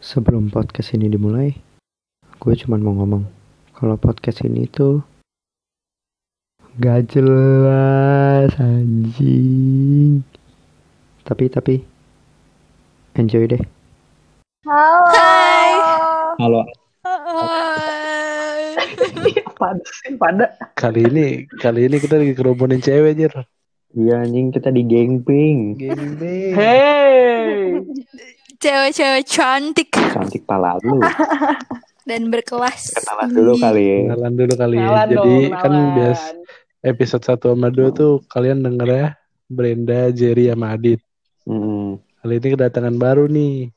Sebelum podcast ini dimulai, gue cuma mau ngomong kalau podcast ini tuh gak jelas anjing. Tapi tapi enjoy deh. Halo. Hai. Halo. Pada sih pada. Kali ini, kali ini kita lagi kerumunin cewek, Jir. Iya anjing kita di gengping. Gembeng. Hey. Cewek-cewek cantik Cantik pala lu. dan berkelas. Kenalan dulu kali ya. Kenalan dulu kali ya. Kenalan Jadi dong, kan kenalan. bias episode 1 sama 2 tuh kalian denger ya Brenda, Jerry, sama Adit. Mm-mm. Kali ini kedatangan baru nih.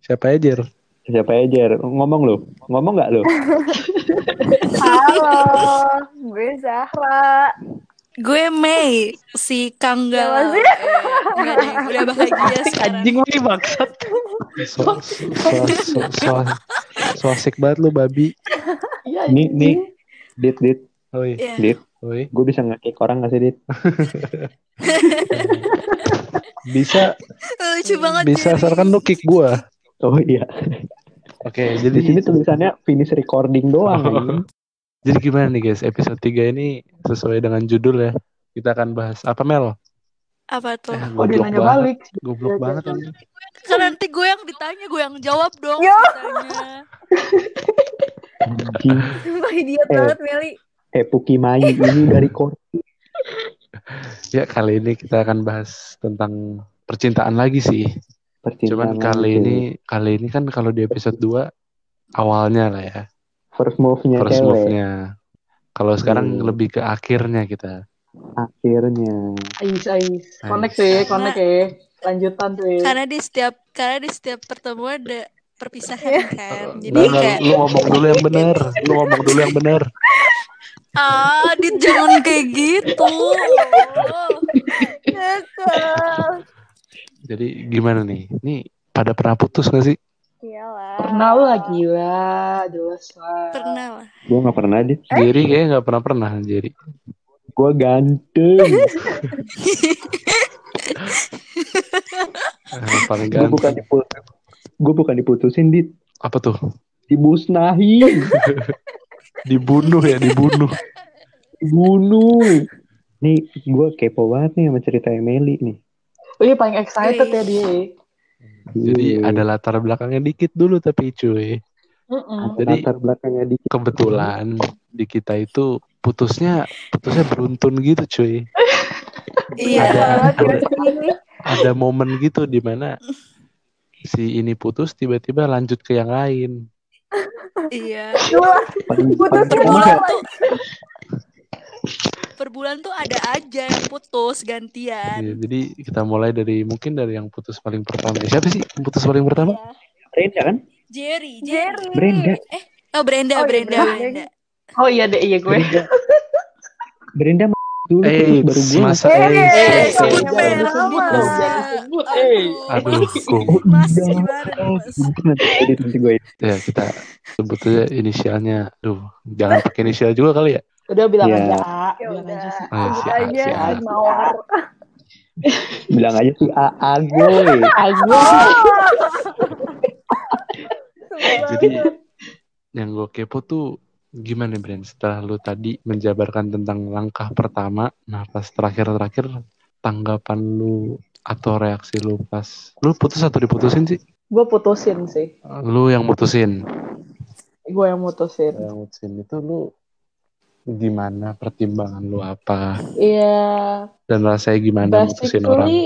Siapa aja, Jer? Siapa aja Jer? Ngomong lu? Ngomong nggak lu? Halo. Gue Zahra. Gue Mei, si Kang Siapa Galau. Eh, enggak udah bahagia sekarang. Anjing nih maksud. So, so, so, so, so, so asik banget lu, babi. Iya. Nih nih. Dit dit Oi, Iya. dit. oi. Gue bisa ngekick orang gak sih dit? Bisa, Lucu banget. bisa asalkan lu kick gua. Oh iya. Oke, Di sini jadi tulisannya finish recording doang. Oh. Jadi gimana nih guys? Episode 3 ini sesuai dengan judul ya. Kita akan bahas apa Mel? Apa tuh? Eh, Oh dia nanya balik. Goblok Iya, banget anjing. Kan nanti gue yang ditanya, gue yang jawab dong. Anjing. Sumpah idiot Eh. banget Meli. Eh Puki Mai ini dari Korea. Ya kali ini kita akan bahas tentang percintaan lagi sih. Percintaan Cuman kali ini kali ini kan kalau di episode 2 awalnya lah ya. First move-nya First cewek. move-nya. Kalau sekarang Hmm. lebih ke akhirnya kita. Akhirnya. Ais ais. Connect ya, connect ya. Lanjutan tuh ya. Karena di setiap karena di setiap pertemuan ada perpisahan kan. Jadi Enggak, enggak, kayak lu ngomong dulu yang benar. Lu ngomong dulu yang benar. ah, Dit jangan kayak gitu. Jadi gimana nih? Nih pada pernah putus gak sih? Iyalah. Pernah lah gila, jelas lah. Pernah lah. Gue gak pernah dit. Jerry kayaknya nggak pernah pernah Jerry. Gue ganteng. Eh, paling gue bukan ganteng. diputus. Gue bukan diputusin dit. Apa tuh? Dibusnahin. Dibunuh ya, dibunuh. Dibunuh. Nih gue kepo banget nih sama cerita Emily nih. Oh iya paling excited Wih. ya dia. Jadi Iya. ada latar belakangnya dikit dulu tapi cuy. Mm-mm. Jadi latar belakangnya dikit. kebetulan di kita itu putusnya putusnya beruntun gitu cuy. Iya. Ada- ada- Ada momen gitu di mana si ini putus tiba-tiba lanjut ke yang lain. Iya. Paling, Putus paling Per bulan tuh ada aja yang putus gantian. Iya, jadi kita mulai dari mungkin dari yang putus paling pertama. Siapa sih yang putus paling pertama? Iya. Brenda kan? Jerry, Jerry. Brenda. Oh Brenda, Oh, iya, Brenda, Brenda. Brenda. Oh iya deh iya gue. Brenda. Brenda dulu Eh, terus baru gue. masa Eh, eh, Eh, Eh, sebut jangan disebut, eh. Aduh, kok- Oh, Mas Mas? Nanti, gue ya kita sebut aja inisialnya. Duh, jangan pakai inisial juga kali ya. Udah bilang Iya. aja A, Ya bilang udah. aja sih. Ah, si A, aja si A. mawar. bilang aja si AA gue. Ayo. Jadi yang gue kepo tuh gimana Bren setelah lu tadi menjabarkan tentang langkah pertama, nah pas terakhir-terakhir tanggapan lu atau reaksi lu pas lu putus atau diputusin sih? Gue putusin sih. Lu yang mutusin. Gue yang mutusin. Yang mutusin itu lu gimana pertimbangan lu apa Iya. dan rasanya gimana mutusin orang? basically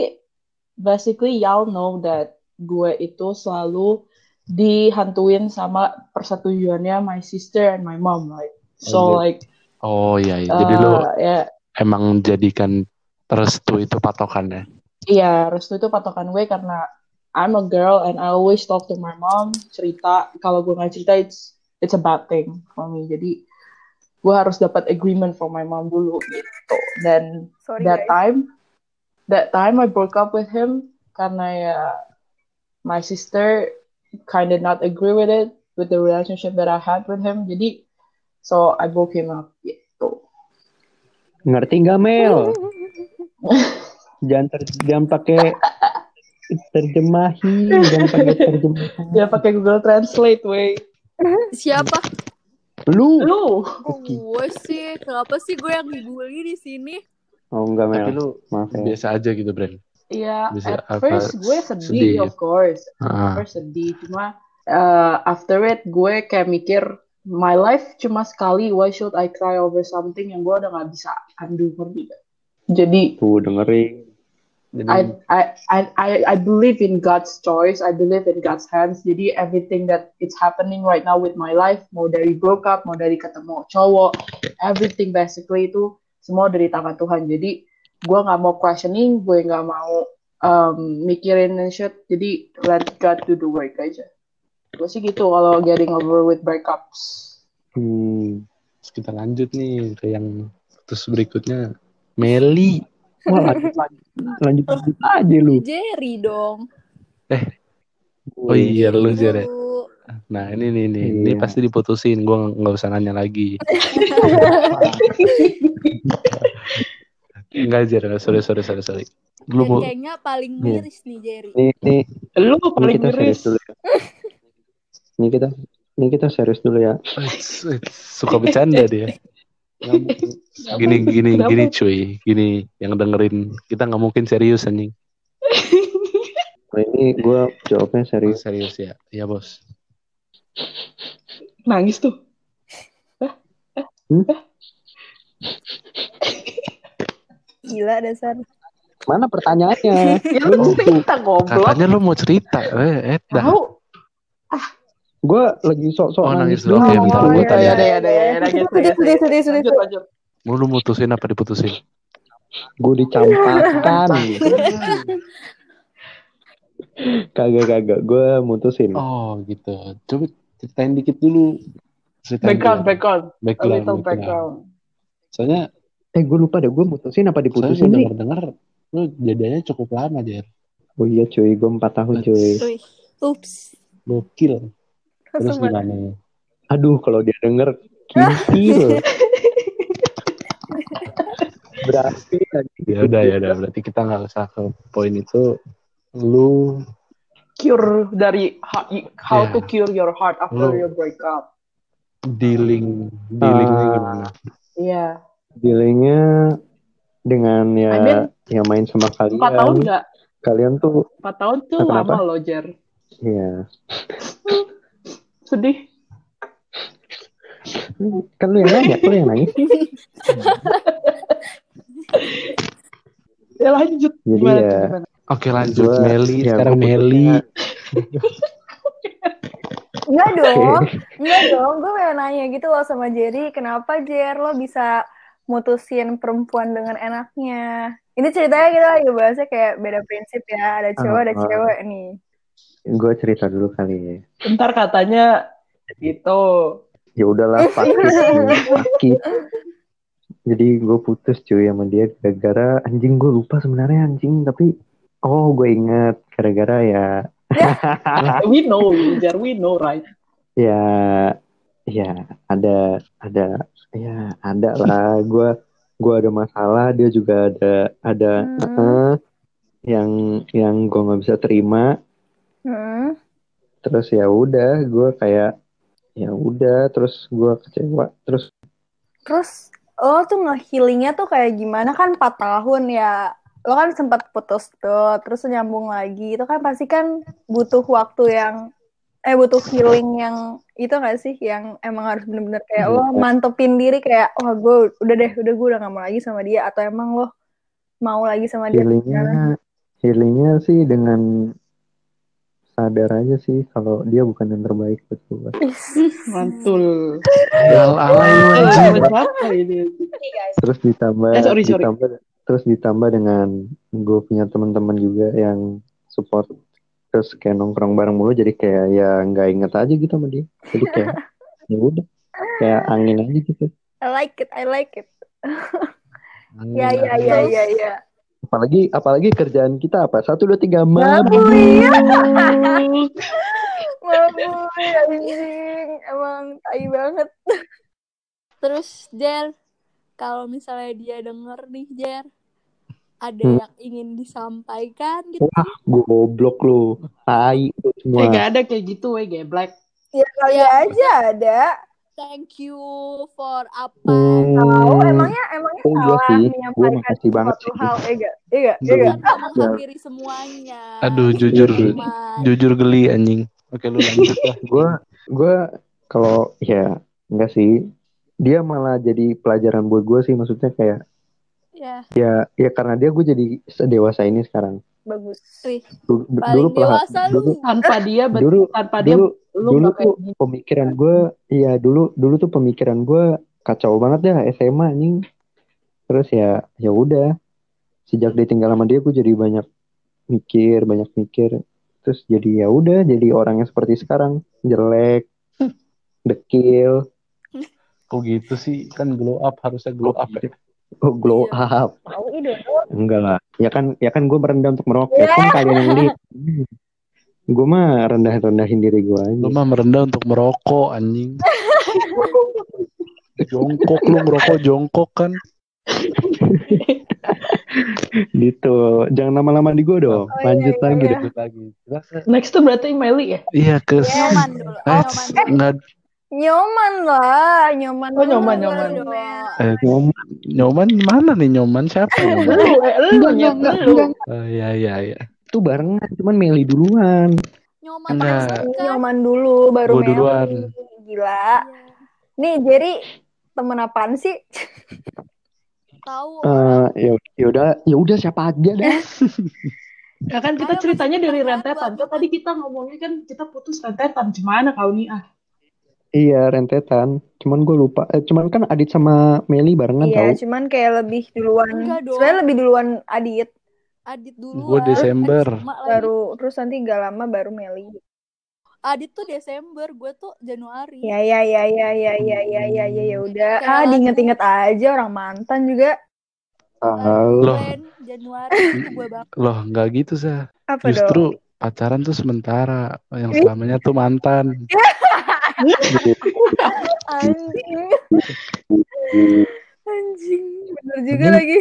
basically y'all know that gue itu selalu dihantuin sama persetujuannya my sister and my mom right so Anjir. like Oh iya, iya. jadi lu uh, ya emang jadikan restu itu patokannya. iya restu itu patokan gue karena I'm a girl and I always talk to my mom cerita kalau gue nggak cerita it's it's a bad thing for me jadi gue harus dapat agreement from my mom dulu gitu dan Sorry that guys. time that time I broke up with him karena ya my sister kind of not agree with it with the relationship that I had with him jadi so I broke him up gitu Ngerti nggak Mel? jangan ter, jangan pakai terjemahin jangan pakai terjemahan Dia pakai Google Translate, wey. Siapa? Lu Lu. Gue sih? Kenapa sih gue yang dibully di sini? oh enggak Tapi Mel lu maaf ya biasa aja gitu, Bren. Iya, Bisa at first gue sedih, sedih. of course. At Ah. first sedih, cuma uh, after it gue kayak mikir my life cuma sekali, why should I cry over something yang gue udah gak bisa undo ngerti gak? Jadi tuh dengerin Jadi I, I I I I believe in God's choice. I believe in God's hands. Jadi everything that it's happening right now with my life, mau dari broke up, mau dari ketemu cowok, everything basically itu semua dari tangan Tuhan. Jadi gue nggak mau questioning, gue nggak mau um, mikirin and shit. Jadi let God do the work aja. Gue sih gitu kalau getting over with breakups. hmm. Kita lanjut nih ke yang terus berikutnya Meli. Wah, lanjut, lanjut, lanjut, lanjut aja lu. Jerry dong. Oh iya lu Jer. Lu. Nah ini nih nih, ini Iya. pasti diputusin. Gue nggak usah nanya lagi. Enggak Jer, sorry sorry sorry sorry. Lu Dan mau kayaknya paling Iya. miris nih Jerry. Nih, nih, Lu ini paling kita serius miris. dulu ya. Ini kita, ini kita serius dulu ya. suka bercanda dia. Gini gini Kenapa? gini cuy, gini yang dengerin kita nggak mungkin serius anjing. Nah, ini gue jawabnya serius. Serius ya, ya bos. Nangis tuh. Gila dasar. Mana pertanyaannya? Ya lu cerita goblok. Katanya lu mau cerita, eh, eh dah. Tahu. Gue lagi sok-sok Oh, nangis dulu. Oke, Oh, bentar, ya, bentar ya, ya. ya, ya, ya, ya. Lanjut, lanjut. Mau lu mutusin apa diputusin? Gue dicampakkan. kagak kagak. Gue mutusin. Oh gitu. Coba ceritain dikit dulu. Ceritain Background, background. Background, background. background. Soalnya, Eh gue lupa deh. Gue mutusin apa diputusin gue nih? denger-denger lu jadinya cukup lama Jer. Oh iya cuy. Gue 4 tahun cuy. Ups. Gokil. Terus gimana? Aduh kalau dia denger kincil. Berarti tadi. Ya udah ya udah berarti kita nggak usah ke poin itu. Lu Cure dari how, how Ya. to cure your heart after Lu- your breakup. dealing dealingnya Ah. gimana? Iya. Dealingnya dengan ya I mean, yang main sama kalian. Empat tahun nggak? Kalian tuh Empat tahun tuh lama loh, Jer. ya Sedih. kan lu yang nanya, lu yang nangis. Ya lanjut. Jadi Gimana, ya gimana? Oke lanjut Gua- Meli ya, sekarang Meli. Enggak dong, enggak dong. Gue pengen nanya gitu loh sama Jerry, kenapa Jer lo bisa mutusin perempuan dengan enaknya? Ini ceritanya kita lagi bahasnya kayak beda prinsip ya, ada cowok, ada Ah, ah. cewek nih. Gue cerita dulu kali ya. Ntar katanya itu. Ya udahlah pasti pasti. Jadi gue putus cuy sama dia gara-gara anjing gue lupa sebenarnya anjing tapi oh gue ingat gara-gara ya We know, Jer. We know, right? ya ya ada ada ya ada lah gue gue ada masalah dia juga ada ada Hmm. eh, yang yang gue nggak bisa terima Hmm. terus ya udah gue kayak ya udah terus gue kecewa terus Terus lo tuh nge-healingnya tuh kayak gimana? Kan 4 tahun ya. Lo kan sempat putus tuh terus nyambung lagi. Itu kan pasti kan butuh waktu yang eh butuh healing yang itu gak sih? Yang emang harus bener-bener kayak lo Iya. mantepin diri kayak wah gue udah deh udah gue udah gak mau lagi sama dia. Atau emang lo mau lagi sama dia? Healingnya healingnya sih dengan sadar aja sih kalau dia bukan yang terbaik buat gue Mantul. Al alay lu Eh, anjing. Terus ditambah Eh, sorry, sorry. ditambah terus ditambah dengan gue punya teman-teman juga yang support terus kayak nongkrong bareng mulu jadi kayak ya nggak inget aja gitu sama dia. Jadi kayak ya udah kayak angin aja gitu. I like it I like it. Ya ya ya ya ya apalagi apalagi kerjaan kita apa satu dua tiga Mabuk. mabuk anjing emang tai banget Terus Jer, kalau misalnya dia denger nih Jer, ada Hmm. yang ingin disampaikan gitu. Wah, goblok lu. Tai semua. Eh, gak ada kayak gitu, weh, geblek. Ya kali Ya. aja ada. Thank you for apa? Hmm, Tahu emangnya emangnya oh, iya salah sih. Gua menyampaikan makasih banget sih. hal, eh? Eh gak? Eh Duh. gak? Kan gak menghampiri semuanya. Aduh, jujur, Iya jujur geli anjing. Oke, lu lanjut lah. gue gue kalau ya enggak sih dia malah jadi pelajaran buat gue sih maksudnya kayak Ya, ya ya karena dia gue jadi sedewasa ini sekarang Bagus. Wih, dulu, paling dulu perha- dewasa dulu lu. Tanpa dia, dulu tanpa dia, dulu lu dulu tuh gini. pemikiran gue iya dulu dulu tuh pemikiran gue kacau banget ya SMA anjing terus ya ya udah sejak ditinggal sama dia gue jadi banyak mikir banyak mikir terus jadi ya udah jadi orang yang seperti sekarang jelek dekil Kok gitu sih? Kan glow up harusnya glow up ya. Oh, glow Iya. up Tahu ide. enggak lah ya kan ya kan gue merendah untuk merokok kan kalian yang lihat gue mah rendah rendahin diri gue aja Lu mah merendah untuk merokok anjing. jongkok lu merokok jongkok kan. gitu jangan lama-lama di gue dong Oh, lanjut iya, lagi iya. deh Lanjut lagi. Next tuh berarti Meli ya? Iya ke Nyoman dulu. Eh, Nyoman dulu. Nyoman lah, nyoman. Oh, nyoman, nyoman. eh, Ngomong, nyoman mana nih nyoman siapa nyoman? Lu, eh, lu, enggak, lu. Oh iya iya iya. itu barengan cuman Meli duluan Nyoman banget kan? Nyoman dulu, baru Gua Meli. duluan. Gila. Iya. Nih, Jerry temen apaan sih? Tahu. Eh, ya ya udah ya udah siapa aja dah Ya kan kita ceritanya dari rentetan. Kan tadi kita ngomongnya kan kita putus rentetan. Gimana kau nih ah? Iya rentetan cuman gue lupa eh, cuman kan Adit sama Meli barengan Iya, tau cuman kayak lebih duluan. Dong. Sebenarnya lebih duluan Adit. Adit dulu. Gue Desember. Baru terus nanti gak lama baru Meli. Adit tuh Desember, gue tuh Januari. Ya ya ya ya ya ya ya ya ya ya udah. Ah, diinget-inget aja orang mantan juga. tahu Loh. Januari itu gue banget. Loh nggak gitu sah. Apa dong? Justru pacaran tuh sementara. Yang selamanya tuh mantan. Anjing. Anjing. Bener juga Bener. lagi.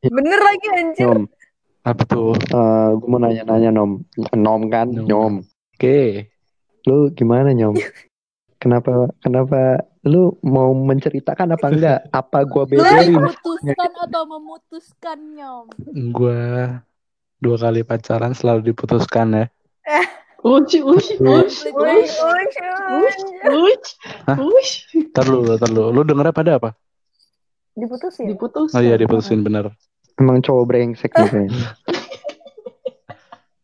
Bener lagi anjir. Nom Apa tuh? eh, gue mau nanya-nanya Nom Nom kan Nom. Nom Oke. lu gimana Nyom kenapa kenapa lu mau menceritakan apa enggak apa gue beberin Memutuskan atau memutuskan nyom. Gue dua kali pacaran selalu diputuskan ya. Ush, ush, ush, Woi, ush, woi, ush, woi. ush, Hah? ush. Ntar lu, ntar lu. Lu dengernya pada apa? Diputusin. Diputus. Oh iya diputusin bener. emang cowok brengsek nih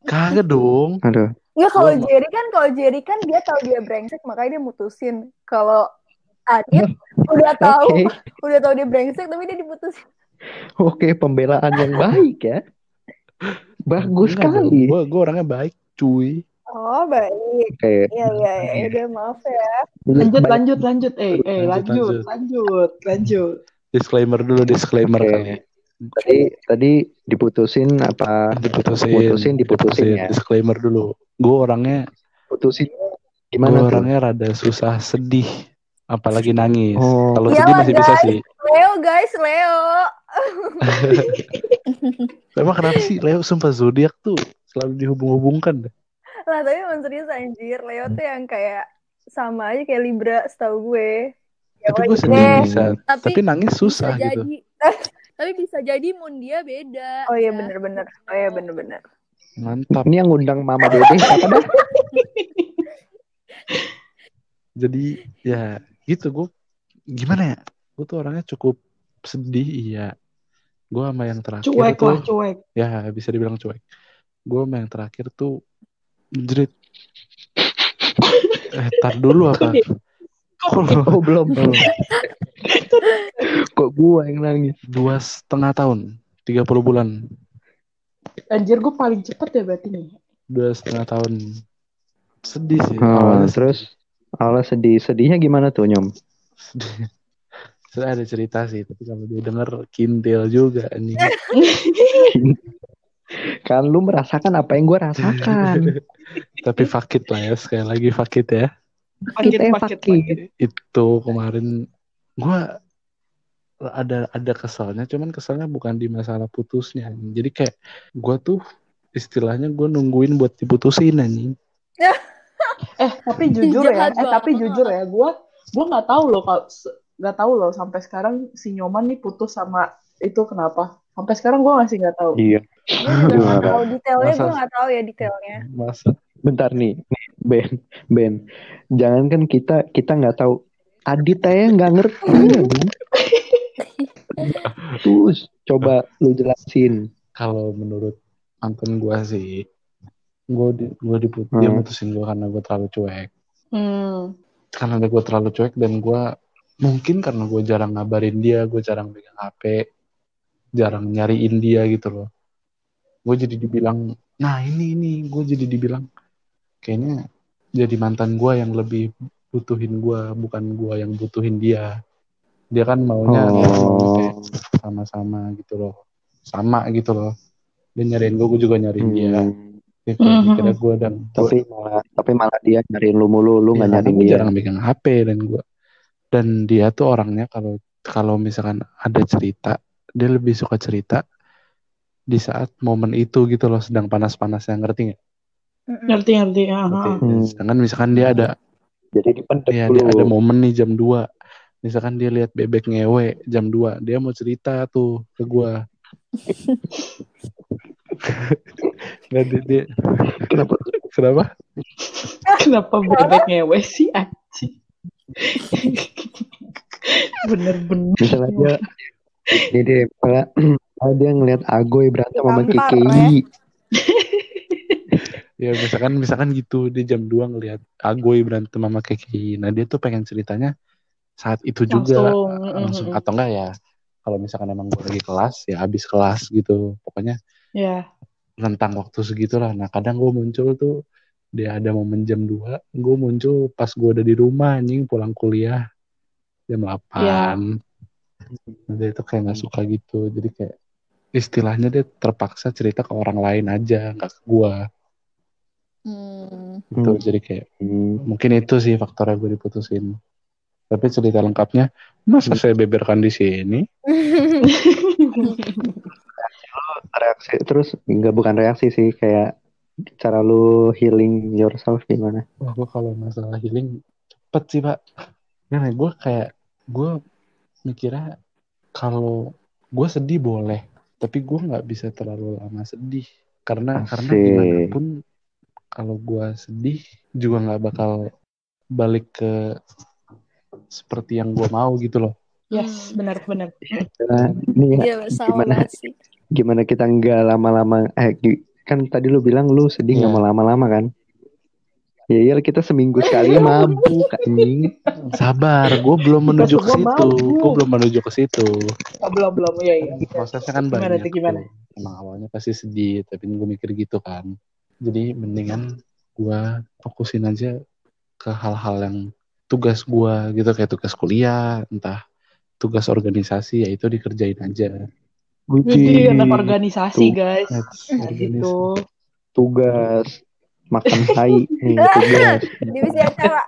Kagak dong. aduh Enggak kalau Jerry kan kalau Jerry kan dia tahu dia brengsek makanya dia mutusin. Kalau Adit udah tahu oke udah tahu dia brengsek tapi dia diputusin. oke pembelaan yang baik ya bagus sekali Gue gue orangnya baik, cuy. Oh baik. oke Iya iya iya udah maaf ya. Lanjut, Baik. lanjut, lanjut. Eh, eh, Lanjut, lanjut, lanjut, lanjut. Disclaimer dulu, disclaimer Oke. kali. tadi tadi diputusin apa Diputusin. Putusin, diputusin ya. Disclaimer dulu. Gue orangnya, putusin gue gimana tuh orangnya rada susah sedih. Apalagi nangis. Oh. Kalau Iyalah, sedih masih bisa guys. sih. Leo guys Leo. Emang kenapa sih Leo sumpah zodiak tuh selalu dihubung-hubungkan? dah. Lah tapi emang serius anjir Leo tuh yang kayak sama aja kayak Libra setahu gue. Ya Tapi gue sedih deh. bisa, Tapi, tapi nangis susah bisa gitu. jadi. Tapi bisa jadi moon dia beda. Oh iya ya. bener-bener. Oh iya bener-bener. Mantap. ini yang ngundang mama dede siapa dah Jadi ya gitu gue gimana ya? Gue tuh orangnya cukup sedih iya. Gue sama yang terakhir Cuek tuh lah, cuek. ya bisa dibilang cuek. Gue sama yang terakhir tuh jerit. eh tar dulu apa? Oh belum Oh, kok gua yang nangis dua setengah tahun, 30 bulan, Anjir, gue paling cepet ya berarti nih. dua setengah tahun. Sedih sih. Oh, awalnya terus awalnya sedih sedihnya gimana tuh nyom sedih. Saya ada cerita sih, tapi kalau dia denger kintil juga anjing. kan lu merasakan apa yang gua rasakan tapi fakit lah ya, sekali lagi fakit ya. Pakit, pakit. pakit. Itu kemarin gua ada ada keselnya cuman keselnya bukan di masalah putusnya jadi kayak gue tuh istilahnya gue nungguin buat diputusin anjing Eh tapi jujur ya, eh tapi jujur ya, gue gue nggak tahu loh kalau nggak tahu loh sampai sekarang si Nyoman nih putus sama itu kenapa? Sampai sekarang gue masih nggak tahu. Iya. Gue nggak tahu detailnya, gue nggak tahu ya detailnya. masa Bentar nih, nih Ben, Ben. Jangan kan kita kita nggak tahu. Adit aja nggak ngerti. Ben. Terus coba lu jelasin. kalau menurut mantan gue sih gue di, gue diput dia Hmm. mutusin gue karena gue terlalu cuek Hmm. karena gue terlalu cuek dan gue mungkin karena gue jarang ngabarin dia gue jarang pegang HP jarang nyariin dia gitu loh gue jadi dibilang nah ini ini gue jadi dibilang kayaknya jadi mantan gue yang lebih butuhin gue bukan gue yang butuhin dia dia kan maunya Oh. sama-sama gitu loh sama gitu loh dia nyariin gue gue juga nyariin dia Hmm. dia kayak Mhm. mikirnya gue dan Tapi malah tapi malah dia nyariin lu mulu, lu nggak Iya, nyariin dia. jarang megang HP dan gue dan dia tuh orangnya kalau kalau misalkan ada cerita dia lebih suka cerita di saat momen itu gitu loh sedang panas-panasnya ngerti nggak? Ngerti ngerti. ya. Ngerti? Hmm. Sedangkan misalkan dia ada Jadi dipendem ya, dulu. dia ada momen nih jam 2 misalkan dia lihat bebek ngewe jam 2 dia mau cerita tuh ke gue Nggak, dia, dia- Kenapa? kenapa? Kenapa bebek ngewe sih anjing? Bener-bener. Misalnya dia deh, misalnya misalnya dia ngeliat Agoy berantem sama Tampar, KKI. Ya misalkan misalkan gitu dia jam 2 ngelihat Agoy berantem sama Keki. Nah dia tuh pengen ceritanya saat itu juga Langsung. langsung mm, atau enggak ya kalau misalkan emang gue lagi kelas ya habis kelas gitu pokoknya Ya. rentang waktu segitulah nah kadang gue muncul tuh dia ada momen jam 2 gue muncul pas gue udah di rumah anjing pulang kuliah jam 8 Ya. Nah, dia tuh kayak nggak suka gitu jadi kayak istilahnya dia terpaksa cerita ke orang lain aja nggak ke gue Hmm. gitu Hmm. jadi kayak Hmm. mungkin itu sih faktornya gue diputusin tapi cerita lengkapnya masa saya beberkan di sini Reaksi terus nggak bukan reaksi sih kayak cara lu healing yourself gimana? wah gue kalau masalah healing cepet sih pak ya, gue kayak gue mikirnya kalau gue sedih boleh tapi gue nggak bisa terlalu lama sedih karena karena Asik. gimana pun kalau gue sedih juga nggak bakal balik ke seperti yang gue mau gitu loh Yes, benar-benar. Nah, ini ya, Iya Gimana? sih. gimana kita nggak lama-lama eh kan tadi lu bilang lu sedih nggak Iya. mau lama-lama kan? Ya iya kita seminggu sekali mabuk anjing. sabar gue belum menuju ke situ gue belum menuju ke situ Oh, belum belum ya ya. prosesnya kan Gimana banyak gimana? tuh. emang awalnya pasti sedih tapi gue mikir gitu kan jadi mendingan gue fokusin aja ke hal-hal yang tugas gue gitu kayak tugas kuliah entah tugas organisasi ya itu dikerjain aja Jadi anak organisasi Tuh. guys. Kayak gitu. tugas makan tai nih tugas Divisi acara.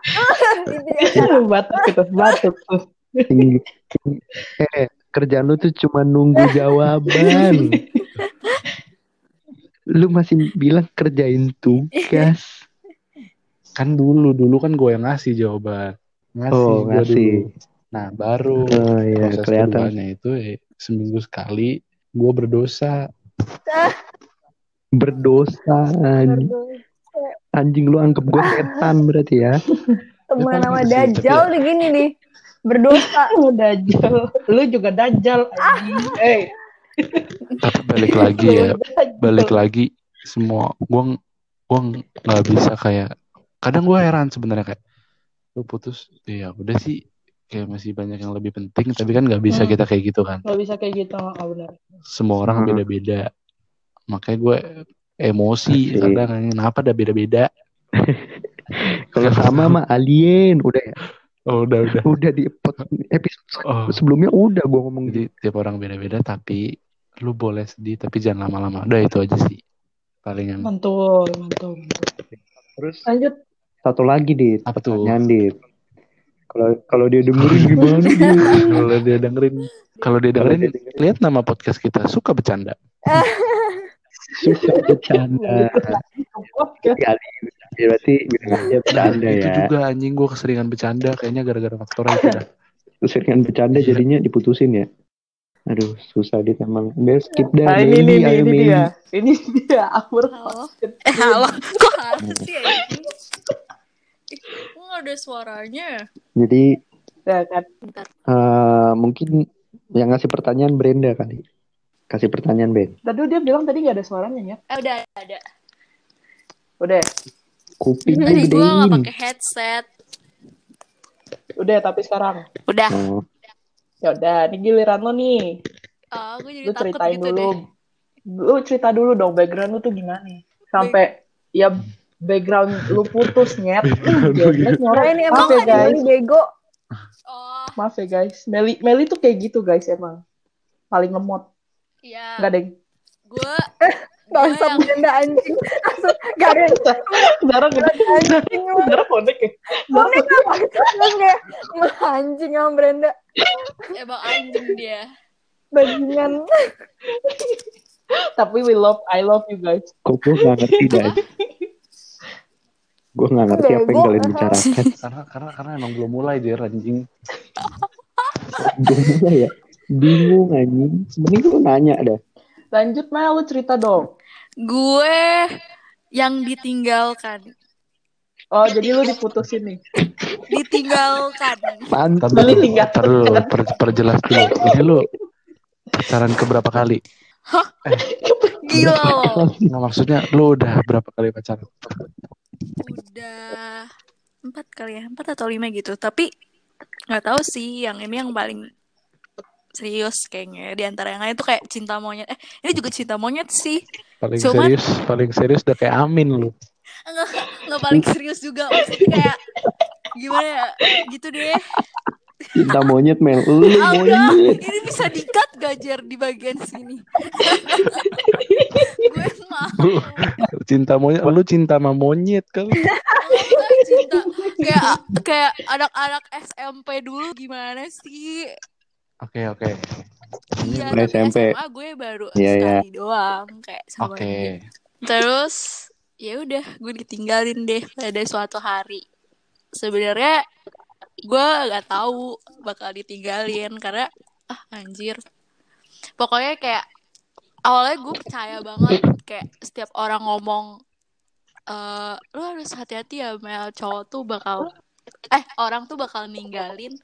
Divisi acara. batuk gitu, batuk tuh. Tinggi- tinggi. eh kerjaan lu tuh cuma nunggu jawaban lu masih bilang kerjain tugas kan dulu dulu kan gue yang ngasih jawaban ngasih Oh, ngasih. dulu nah baru oh iya proses kelihatan itu eh, seminggu sekali gue berdosa berdosa anjing. Anjing lu anggap gue setan berarti ya Temen Ya, sama kan, Dajjal tapi- nih gini nih. Berdosa. Lu dajal. Lu juga dajal anjing. Eh, tapi balik lagi ya balik lagi semua gue gue nggak bisa kayak kadang gue heran sebenarnya kayak lu putus ya udah sih kayak masih banyak yang lebih penting tapi kan nggak bisa Hmm. kita kayak gitu kan Gak bisa kayak gitu, oh, benar. semua orang Hmm. beda-beda makanya gue emosi Asik. kadang kenapa ada beda-beda kalau sama mah alien udah ya oh udah udah udah di episode oh sebelumnya udah gue ngomong gitu jadi tiap orang beda-beda tapi lu boleh sedih tapi jangan lama-lama udah itu aja sih paling yang Mantul, mantul, mantul. terus Lanjut. satu lagi dit apa tuh pertanyaan dit Kalau kalau dia dengerin gimana Bu? Kalau dia dengerin, kalau dia dia dengerin. lihat nama podcast kita suka bercanda. Suka bercanda. Kali ya, berarti bilang aja bercanda itu ya. juga anjing gue keseringan bercanda kayaknya gara-gara faktor itu dah. Keseringan bercanda jadinya diputusin ya. Aduh, susah dia emang. Udah skip dah. Nah, ini, ini, ayo ini Meli. dia. Ini dia. Aku Halo. Eh halo, kok sih nggak ada suaranya? Jadi Ya kan. Eh, mungkin yang ngasih pertanyaan Brenda kali. Kasih pertanyaan Ben. Tadi dia bilang tadi gak ada suaranya ya. Eh udah ada. Udah. Kuping lu Tadi gue nggak pakai headset. Udah, tapi sekarang. Udah. Oh, Ya udah, ini giliran lo nih. Ah, gue jadi Lu takut ceritain gitu dulu. deh. Lu cerita dulu dong background lu tuh gimana? Sampai ya background lu putus nyet. Gitu. Nah, nyorok. ini Maaf emang ya ada guys. Bego. Oh, Maaf ya guys. Meli Meli tuh kayak gitu guys emang. Paling lemot. Iya. Enggak deng. Gue Bangsa yang- Brenda anjing. Langsung gak ada yang Zara gede. anjing lu. Zara konek ya. Konek apa? Terus kayak "Wah, anjing sama Brenda. emang anjing dia. Bajingan. Tapi we love, I love you guys. kok gue gak ngerti dah. Gue gak ngerti apa yang kalian bicarakan. Karena karena karena emang belum mulai dia anjing. Gue mulai ya. Bingung anjing. Mending lu nanya dah. Lanjut Mel, lu cerita dong. Gue yang ditinggalkan. Oh, jadi lu diputusin nih. Ditinggalkan. Pantas. Tinggal. tar dulu, per- perjelas dulu. Ini lu pacaran ke berapa kali? Gila loh. Nggak maksudnya lu udah berapa kali pacaran? Udah empat kali ya, empat atau lima gitu. Tapi nggak tahu sih yang ini yang paling serius kayaknya di antara yang lain tuh kayak cinta monyet. Eh, ini juga cinta monyet sih. Paling Cuman- serius, paling serius udah kayak Amin lu. Enggak, enggak paling serius juga. Maksudnya kayak gimana ya? Gitu deh. Cinta monyet Mel. Lu monyet. Ini bisa dikat gak Jer di bagian sini? Gue mau. Cinta monyet, lu cinta sama monyet kali. Cinta kayak kayak anak-anak SMP dulu gimana sih? Oke oke. Iya, Mulai tapi SMP. SMA gue baru Iya, iya. sekali doang kayak sama Oke. dia. Terus ya udah gue ditinggalin deh pada suatu hari. Sebenarnya gue gak tahu bakal ditinggalin karena ah anjir. Pokoknya kayak awalnya gue percaya banget kayak setiap orang ngomong eh lu harus hati-hati ya Mel cowok tuh bakal eh orang tuh bakal ninggalin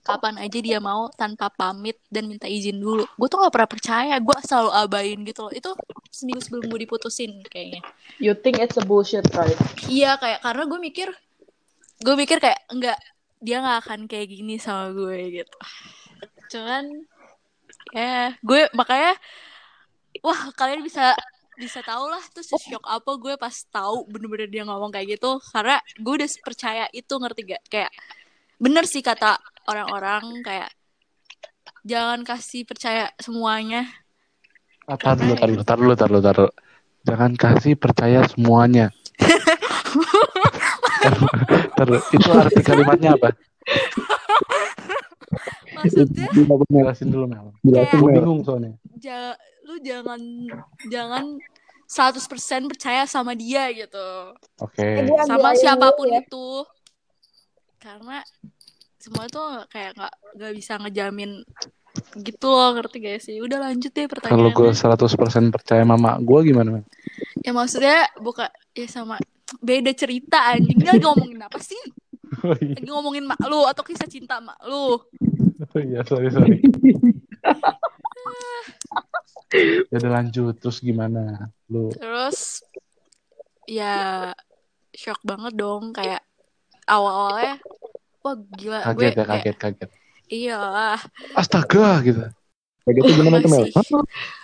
kapan aja dia mau tanpa pamit dan minta izin dulu. Gue tuh gak pernah percaya, gue selalu abain gitu loh. Itu seminggu sebelum gue diputusin kayaknya. You think it's a bullshit, right? Iya kayak karena gue mikir, gue mikir kayak enggak dia nggak akan kayak gini sama gue gitu. Cuman ya gue makanya wah kalian bisa bisa tau lah tuh shock apa gue pas tahu bener-bener dia ngomong kayak gitu karena gue udah percaya itu ngerti gak kayak bener sih kata orang-orang kayak jangan kasih percaya semuanya Ah, tar dulu, tar dulu, tar dulu, tar dulu, tar dulu. Jangan kasih percaya semuanya. Tar. Itu arti kalimatnya apa? maksudnya bener. Jelasin dulu Mel. Jelasin Gue bingung soalnya. ja- lu jangan jangan 100% percaya sama dia gitu Oke. Eh, dia sama siapa pun ya. itu karena semua tuh kayak nggak nggak bisa ngejamin gitu loh ngerti gak sih? Udah lanjut deh Kalau gue pertanyaannya. 100% percaya mama gue gimana? Ya maksudnya buka ya sama beda cerita anjing. Lagi ngomongin apa sih? Oh iya, lagi ngomongin mak lu atau kisah cinta mak lu? Oh iya, sorry sorry. ya udah lanjut, terus gimana? Lu? Terus ya shock banget dong kayak awal-awalnya wah gila gue kaget ya, kayak kaget, kaget. iya. Astaga gitu. Kayak gitu gimana tuh Mel?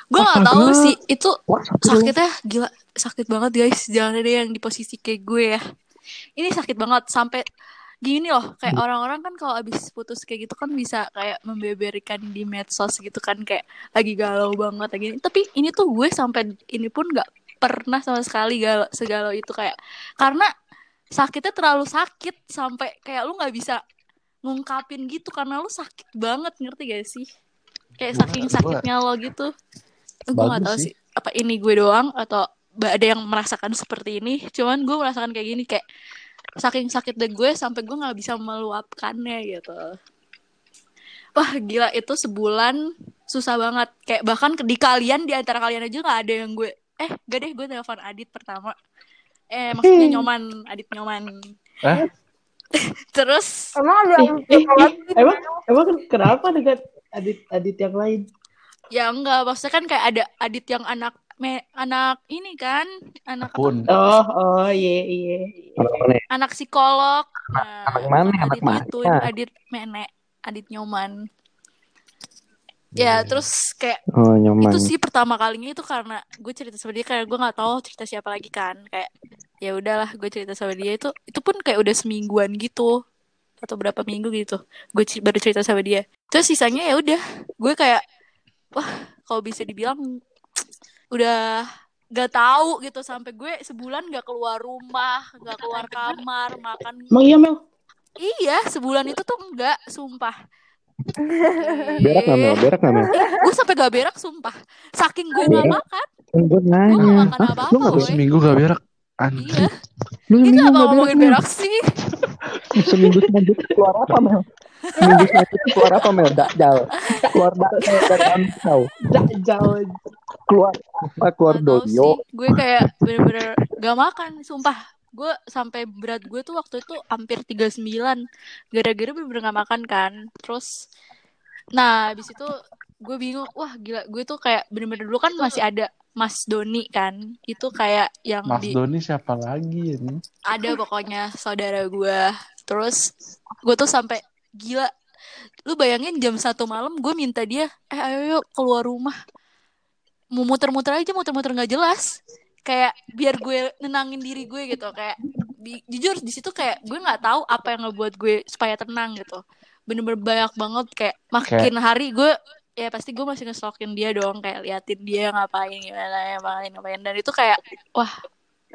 Gue nggak tahu sih itu Wah, sakitnya gila sakit banget guys. Jangan ada yang di posisi kayak gue ya. Ini sakit banget sampai gini loh kayak orang-orang kan kalau abis putus kayak gitu kan bisa kayak membeberkan di medsos gitu kan kayak lagi galau banget lagi tapi ini tuh gue sampai ini pun nggak pernah sama sekali galau segalau itu kayak karena sakitnya terlalu sakit sampai kayak lu nggak bisa ngungkapin gitu karena lu sakit banget ngerti gak sih? Kayak Gua- saking gua- sakitnya lo gitu. Gue nggak Bagus tahu sih. sih apa ini gue doang atau ada yang merasakan seperti ini. Cuman gue merasakan kayak gini kayak saking sakitnya gue sampai gue nggak bisa meluapkannya gitu. Wah gila itu sebulan susah banget. Kayak bahkan di kalian di antara kalian aja nggak ada yang gue eh gak deh gue telepon Adit pertama eh maksudnya nyoman Adit nyoman Eh? terus Emang ada yang Eh, eh, emang emang kenapa dengan adit adit yang lain? ya enggak maksudnya kan kayak ada Adit yang anak me, anak ini kan anak apa? Akun. Oh oh iya iya. Anak anak psikolog nah, anak mana? Anak Adit mana? itu Adit menek Adit nyoman ya terus kayak Oh nyaman. itu sih pertama kalinya itu karena gue cerita sama dia karena gue nggak tahu cerita siapa lagi kan. Kayak ya udahlah gue cerita sama dia. Itu itu pun kayak udah semingguan gitu atau berapa minggu gitu. Gue baru cerita sama dia. Terus sisanya ya udah gue kayak wah kalau bisa dibilang udah gak tahu gitu. Sampai gue sebulan gak keluar rumah gak keluar kamar makan. Emang iya Mel? iya sebulan itu tuh enggak sumpah Berak nggak Mel? Berak nggak Mel? Eh, gue sampai gak berak sumpah saking gue gak Berak? makan Kan gue nanya. makan Hah? apa-apa Lu nggak? Seminggu gak berak. Anjir. iya Lu ini seminggu gak nggak mau berak ngomongin berak sih Seminggu selanjutnya keluar apa Mel? Seminggu selanjutnya keluar apa Mel? Dakjal. Keluar dakjal dari. Jauh. Keluar apa? Keluar doyo. gue kayak bener-bener gak makan sumpah gue sampai berat gue tuh waktu itu hampir 39 gara-gara bener-bener gak makan kan. Terus nah habis itu gue bingung wah gila gue tuh kayak bener-bener dulu kan masih ada Mas Doni kan. Itu kayak yang Mas di Doni siapa lagi ini? ada pokoknya saudara gue terus gue tuh sampai gila lu bayangin jam satu malam gue minta dia eh ayo yuk keluar rumah mau muter-muter aja muter-muter nggak jelas kayak biar gue nenangin diri gue gitu kayak di, jujur di situ kayak gue nggak tahu apa yang ngebuat gue supaya tenang gitu. Bener-bener banyak banget kayak makin hari gue ya pasti gue masih ngestalkin dia dong kayak liatin dia ngapain gimana ya ngapain ngapain. Dan itu kayak wah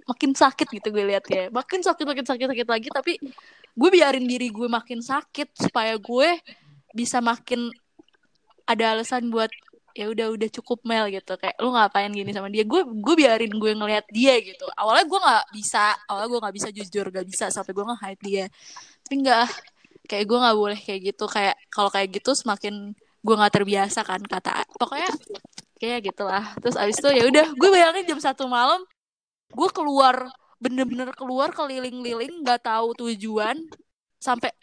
makin sakit gitu gue liat ya makin sakit makin sakit sakit lagi tapi gue biarin diri gue makin sakit supaya gue bisa makin ada alasan buat ya udah udah cukup Mel gitu. Kayak lu ngapain gini sama dia? Gue gue biarin gue ngeliat dia gitu. Awalnya gue nggak bisa awalnya gue nggak bisa jujur gak bisa sampai gue nge-hide dia. Tapi enggak kayak gue nggak boleh kayak gitu. Kayak kalau kayak gitu semakin gue nggak terbiasa kan kata pokoknya kayak gitulah. Terus abis itu ya udah gue bayangin jam satu malam gue keluar bener-bener keluar keliling-liling nggak tahu tujuan sampai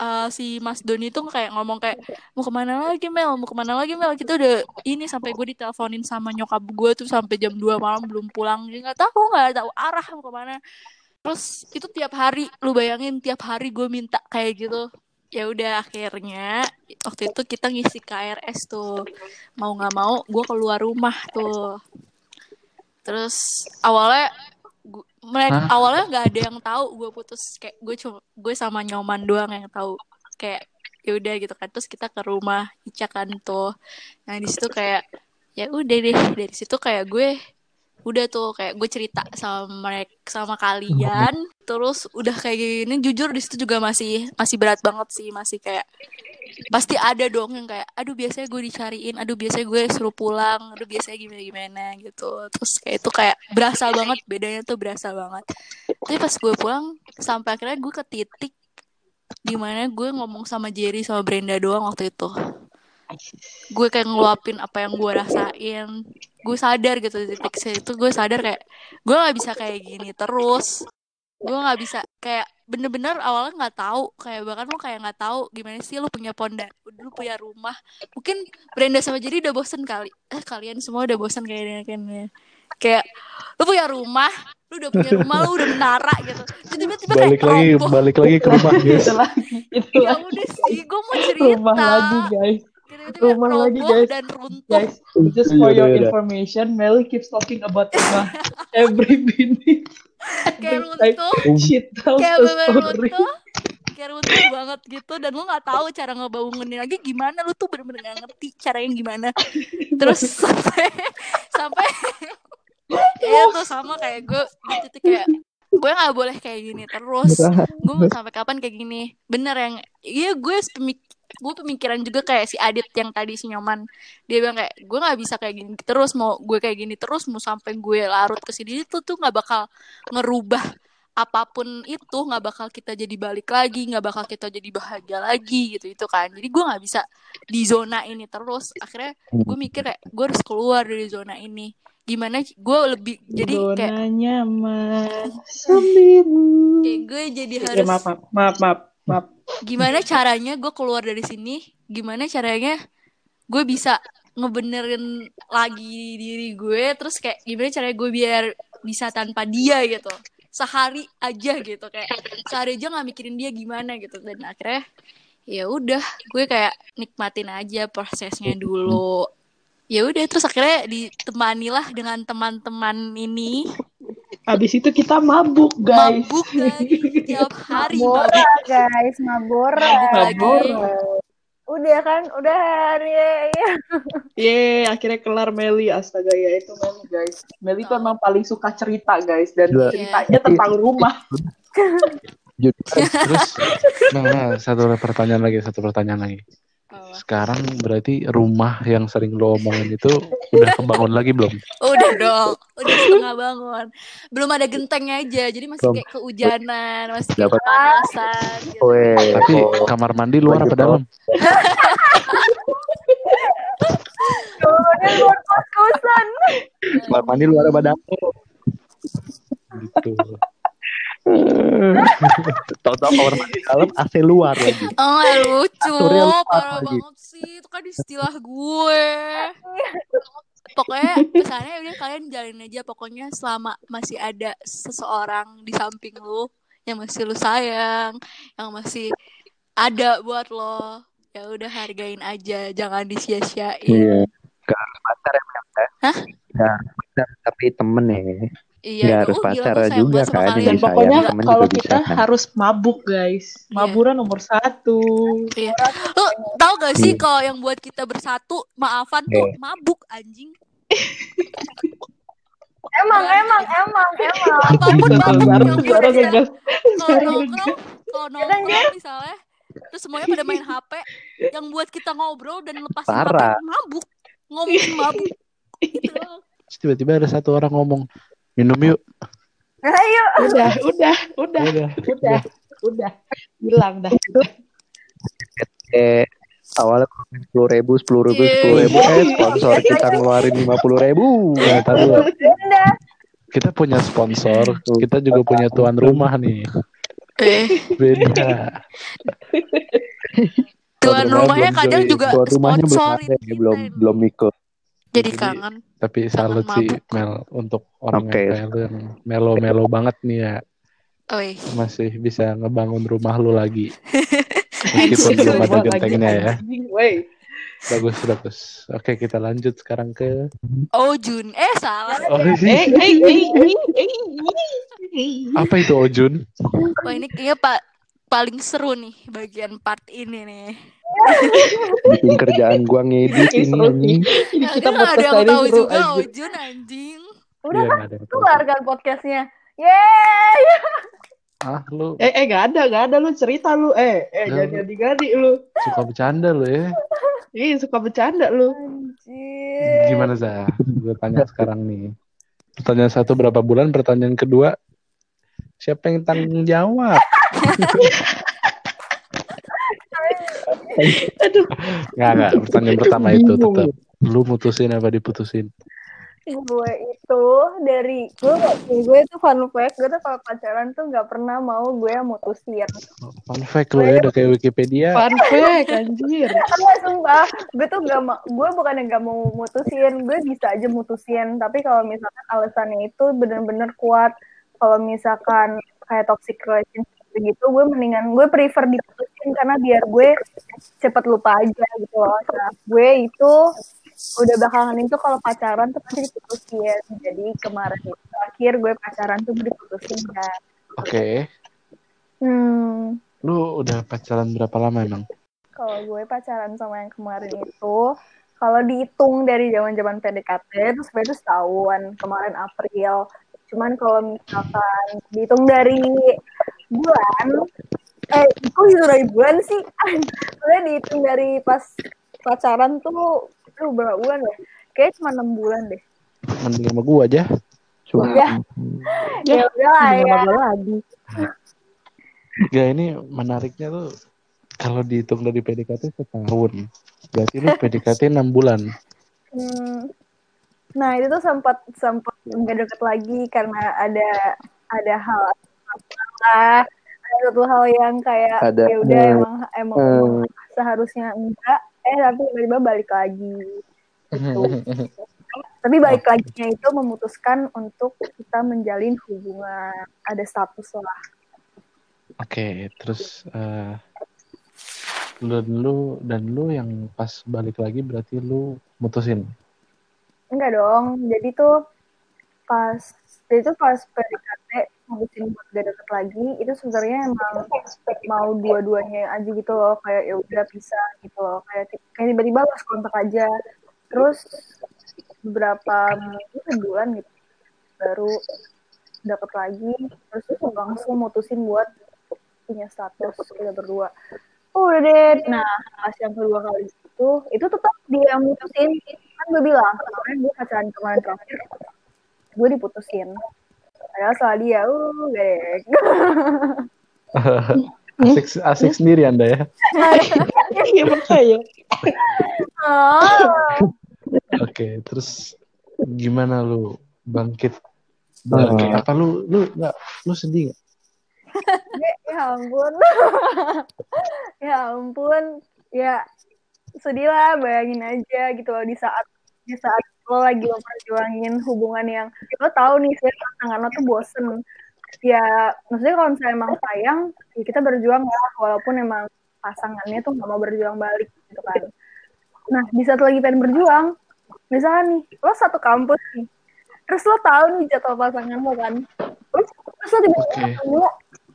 eh, si Mas Doni tuh kayak ngomong kayak mau ke mana lagi Mel? Mau ke mana lagi Mel? Kita udah ini sampai gue diteleponin sama nyokap gue tuh sampai jam 2 malam belum pulang. Dia nggak tahu nggak tahu arah mau ke mana. Terus itu tiap hari lu bayangin tiap hari gue minta kayak gitu. Ya udah akhirnya waktu itu kita ngisi KRS tuh. Mau nggak mau gue keluar rumah tuh. Terus awalnya mereka Hah? awalnya nggak ada yang tahu gue putus kayak gue cuma gue sama nyoman doang yang tahu. Kayak ya udah gitu kan. Terus kita ke rumah Ica kan tuh. Nah di situ kayak ya udah deh. Dari situ kayak gue udah tuh kayak gue cerita sama mereka sama kalian. Terus udah kayak gini jujur di situ juga masih masih berat banget sih. Masih kayak pasti ada dong yang kayak aduh biasanya gue dicariin aduh biasanya gue suruh pulang aduh biasanya gimana gimana gitu. Terus kayak itu kayak berasa banget bedanya tuh berasa banget. Tapi pas gue pulang sampai akhirnya gue ke titik di mana gue ngomong sama Jerry sama Brenda doang waktu itu. Gue kayak ngeluapin apa yang gue rasain. Gue sadar gitu di titik itu gue sadar kayak gue nggak bisa kayak gini terus. Gue nggak bisa kayak bener-bener awalnya nggak tahu kayak bahkan lu kayak nggak tahu gimana sih lu punya ponda lu punya rumah. Mungkin Brenda sama Jerry udah bosen kali. Eh kalian semua udah bosen kayaknya kayaknya kayak lu punya rumah lu udah punya rumah lu udah menara gitu. Terus tiba-tiba kayak Balik lagi, roboh. balik lagi ke rumah guys. itu lagi itu ya lagi udah sih gue mau cerita. Rumah lagi guys Tiba-tiba Rumah lagi, roboh guys. dan runtuh. Guys just for Yaudah, your yaudah. information Mel keeps talking about rumah every minute. Kayak runtuh. kayak bener runtuh. Kayak runtuh banget gitu dan lu nggak tahu cara ngebangunin lagi gimana. Lu tuh bener-bener nggak ngerti caranya gimana. Terus sampai sampai ya tuh sama kayak gue. Di titik kayak gue nggak boleh kayak gini terus. Gue mau sampai kapan kayak gini. Bener yang iya gue pemik gue pemikiran juga kayak si Adit yang tadi si nyoman. Dia bilang kayak gue nggak bisa kayak gini terus mau gue kayak gini terus mau sampai gue larut ke sini itu tuh nggak bakal ngerubah apa pun itu nggak bakal kita jadi balik lagi nggak bakal kita jadi bahagia lagi gitu itu kan. Jadi gue nggak bisa di zona ini terus. Akhirnya gue mikir kayak gue harus keluar dari zona ini. Gimana gue lebih jadi kayak Zona nyaman. kayak gue jadi Ya, harus maaf, maaf, maaf, maaf, maaf. gimana caranya gue keluar dari sini? Gimana caranya gue bisa ngebenerin lagi diri gue? Terus kayak gimana caranya gue biar bisa tanpa dia gitu? Sehari aja gitu kayak sehari aja nggak mikirin dia gimana gitu. Dan akhirnya ya udah gue kayak nikmatin aja prosesnya dulu. Ya udah terus akhirnya ditemani lah dengan teman-teman ini Habis itu kita mabuk, guys. mabuk lagi tiap hari Mabora mabuk guys, Mabora. Mabuk lagi. Mabora. Udah kan, udah hari ya. Yeay, akhirnya kelar Meli. Astaga, ya itu Meli, guys. Meli tuh emang paling suka cerita, guys. Dan Gila. ceritanya tentang rumah. Terus, nah, nah, satu pertanyaan lagi, satu pertanyaan lagi. Oh. Sekarang berarti rumah yang sering lo omongin itu udah kebangun lagi belum? Udah dong, udah setengah bangun. Belum ada gentengnya aja, jadi masih Belum. kayak kehujanan, masih kayak Dapat. kepanasan. Gitu. Weh, Tapi oh, kamar mandi luar apa dalam? Udah luar kos-kosan. kamar mandi luar apa dalam? Gitu. Tahu-tahu kamar mandi dalam AC luar lagi. Oh, lucu, parah lagi. banget sih. Itu kan istilah gue. Pokoknya pesannya udah kalian jalin aja. Pokoknya selama masih ada seseorang di samping lu yang masih lu sayang, yang masih ada buat lo, ya udah hargain aja, jangan disia-siain. Iya. Gak harus pacar ya, ya? Hah? Gak harus pacar, tapi temen ya. Iya, Nggak harus gila, pacar gue sayang juga kan. Dan pokoknya temen kalau juga kita bisa, kan? harus mabuk, guys. Iya. Maburan nomor satu. Iya. Lu tau gak sih Iya. kalau yang buat kita bersatu maafan tuh Iya. mabuk anjing. Emang, emang, emang, emang. Apa pun mabuk Baru, yang ngegas. kalau nongkrong kalau nongkrong misalnya terus semuanya pada main HP yang buat kita ngobrol dan lepas Parah. mabuk ngomongin mabuk gitu tiba-tiba ada satu orang ngomong, minum yuk. Ayo. Udah, udah, udah, Udah. udah, udah. Hilang dah. Eh, awalnya sepuluh ribu, sepuluh ribu, Iya. sepuluh ribu, eh sponsor kita ngeluarin lima puluh ribu. Nah, lo, Udah. kita punya sponsor, kita juga punya tuan rumah nih. eh Beda. tuan rumahnya kadang juga rumahnya belum ya, belum ikut. Jadi, kangen Tapi salut sih. Mel untuk orang Oke. yang kayak lu yang melo-melo banget nih ya. Oi. Masih bisa ngebangun rumah lu lagi. Meskipun belum ada gentengnya ya. wey. Bagus, bagus. Oke, kita lanjut sekarang ke... oh Jun eh salah Oh, Eh, eh, eh, eh, eh, eh. apa itu Ojun? wah ini kayaknya pak paling seru nih bagian part ini nih Bikin kerjaan gua ngedit Ini ini anjing. Nah, kita kan ada podcast yang tahu seru juga. Ojun anjing Udah Iya, kan, ada keluar kan podcastnya. Yeay. Ah, lu Eh, eh, gak ada, gak ada lu cerita lu. Eh, eh, Ya, jangan lu. jadi-jadi lu. suka bercanda lu ya. Ih, suka bercanda lu. Anjir. Gimana, Zah? Gue tanya sekarang nih. Pertanyaan satu berapa bulan? Pertanyaan kedua, siapa yang tanggung jawab? Aduh, Nggak, nggak. Pertanyaan pertama itu tetap. Lu mutusin apa diputusin? gue itu dari gue gue itu fun fact gue tuh kalau pacaran tuh nggak pernah mau gue yang mutusin Fun fact lu ya, udah kayak Wikipedia. fun fact, anjir. Enggak sumpah gue tuh gak mau gue bukan yang gak mau mutusin gue bisa aja mutusin tapi kalau misalkan alasannya itu bener-bener kuat kalau misalkan kayak toxic relationship gitu gue mendingan gue prefer diputusin karena biar gue cepet lupa aja gitu loh. Nah, gue itu udah bakalan itu kalau pacaran tuh pasti diputusin. Jadi kemarin itu terakhir gue pacaran tuh diputusin kan. Oke. hmm. Lu udah pacaran berapa lama emang? kalau gue pacaran sama yang kemarin itu kalau dihitung dari zaman zaman PDKT itu sebenarnya setahun. Kemarin April. Cuman kalau misalkan dihitung dari bulan, eh kok dihitung dari bulan sih? Soalnya dihitung dari pas pacaran tuh, lu berapa bulan ya? Kayaknya cuma enam bulan deh. Mending sama gua aja. Cuma Ya. Ya udah lah ya. Gimana lagi? Gak ini menariknya tuh kalau dihitung dari PDKT setahun. Berarti lu PDKT 6 bulan. Hmm. Nah itu tuh sempat sempat nggak deket lagi karena ada ada hal ada satu hal yang kayak Ada, ya udah eh, emang emang, emang seharusnya enggak. Eh tapi tiba-tiba balik lagi. Gitu. tapi balik laginya itu memutuskan untuk kita menjalin hubungan. Ada status lah. Oke, terus eh lu dan lu dan lu yang pas balik lagi berarti lu mutusin. enggak dong. Jadi tuh pas jadi tuh pas PDKT mutusin buat gak deket lagi itu sebenarnya emang mau dua-duanya aja gitu loh kayak ya udah bisa gitu loh kayak kayak tiba-tiba lost kontak aja. Terus beberapa minggu bulan gitu baru deket lagi terus tuh langsung mutusin buat punya status kita berdua. Oh, udah deh nah pas yang kedua kali itu itu tetap dia mutusin. Kan gue bilang kemarin gue pacaran kemarin terakhir gue diputusin padahal salah dia uh gak asik asik sendiri anda ya. Iya makanya. oh. Oke, terus gimana lu bangkit? Bangkit apa lu lu nggak lu sedih nggak? ya ampun ya ampun ya sedih lah bayangin aja gitu loh di saat di saat lo lagi memperjuangin hubungan yang lo tahu nih sebenarnya pasangan lo tuh bosen. Ya maksudnya kalau misalnya emang sayang ya kita berjuang lah walaupun emang pasangannya tuh nggak mau berjuang balik gitu kan. Nah di saat lagi pengen berjuang misalnya nih lo satu kampus nih terus lo tahu nih jadwal pasangan lo kan terus, terus lo tiba-tiba Oke. ketemu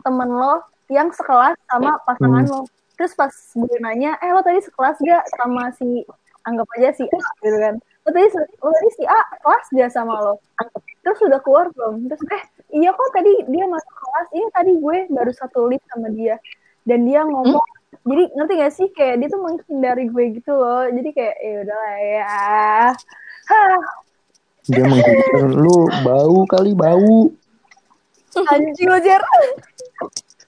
temen lo yang sekelas sama pasangan lo. Terus pas gue nanya eh lo tadi sekelas gak sama si anggap aja si A gitu kan lo tadi lo tadi si A kelas gak sama lo? Terus udah keluar belum? Terus eh iya kok tadi dia masuk kelas. Ini tadi gue baru satu lift sama dia. Dan dia ngomong jadi ngerti gak sih? Kayak dia tuh menghindari gue gitu loh. Jadi kayak ya udahlah ya. Hah, dia menghindar. Lu bau kali bau. Anjing lo Jer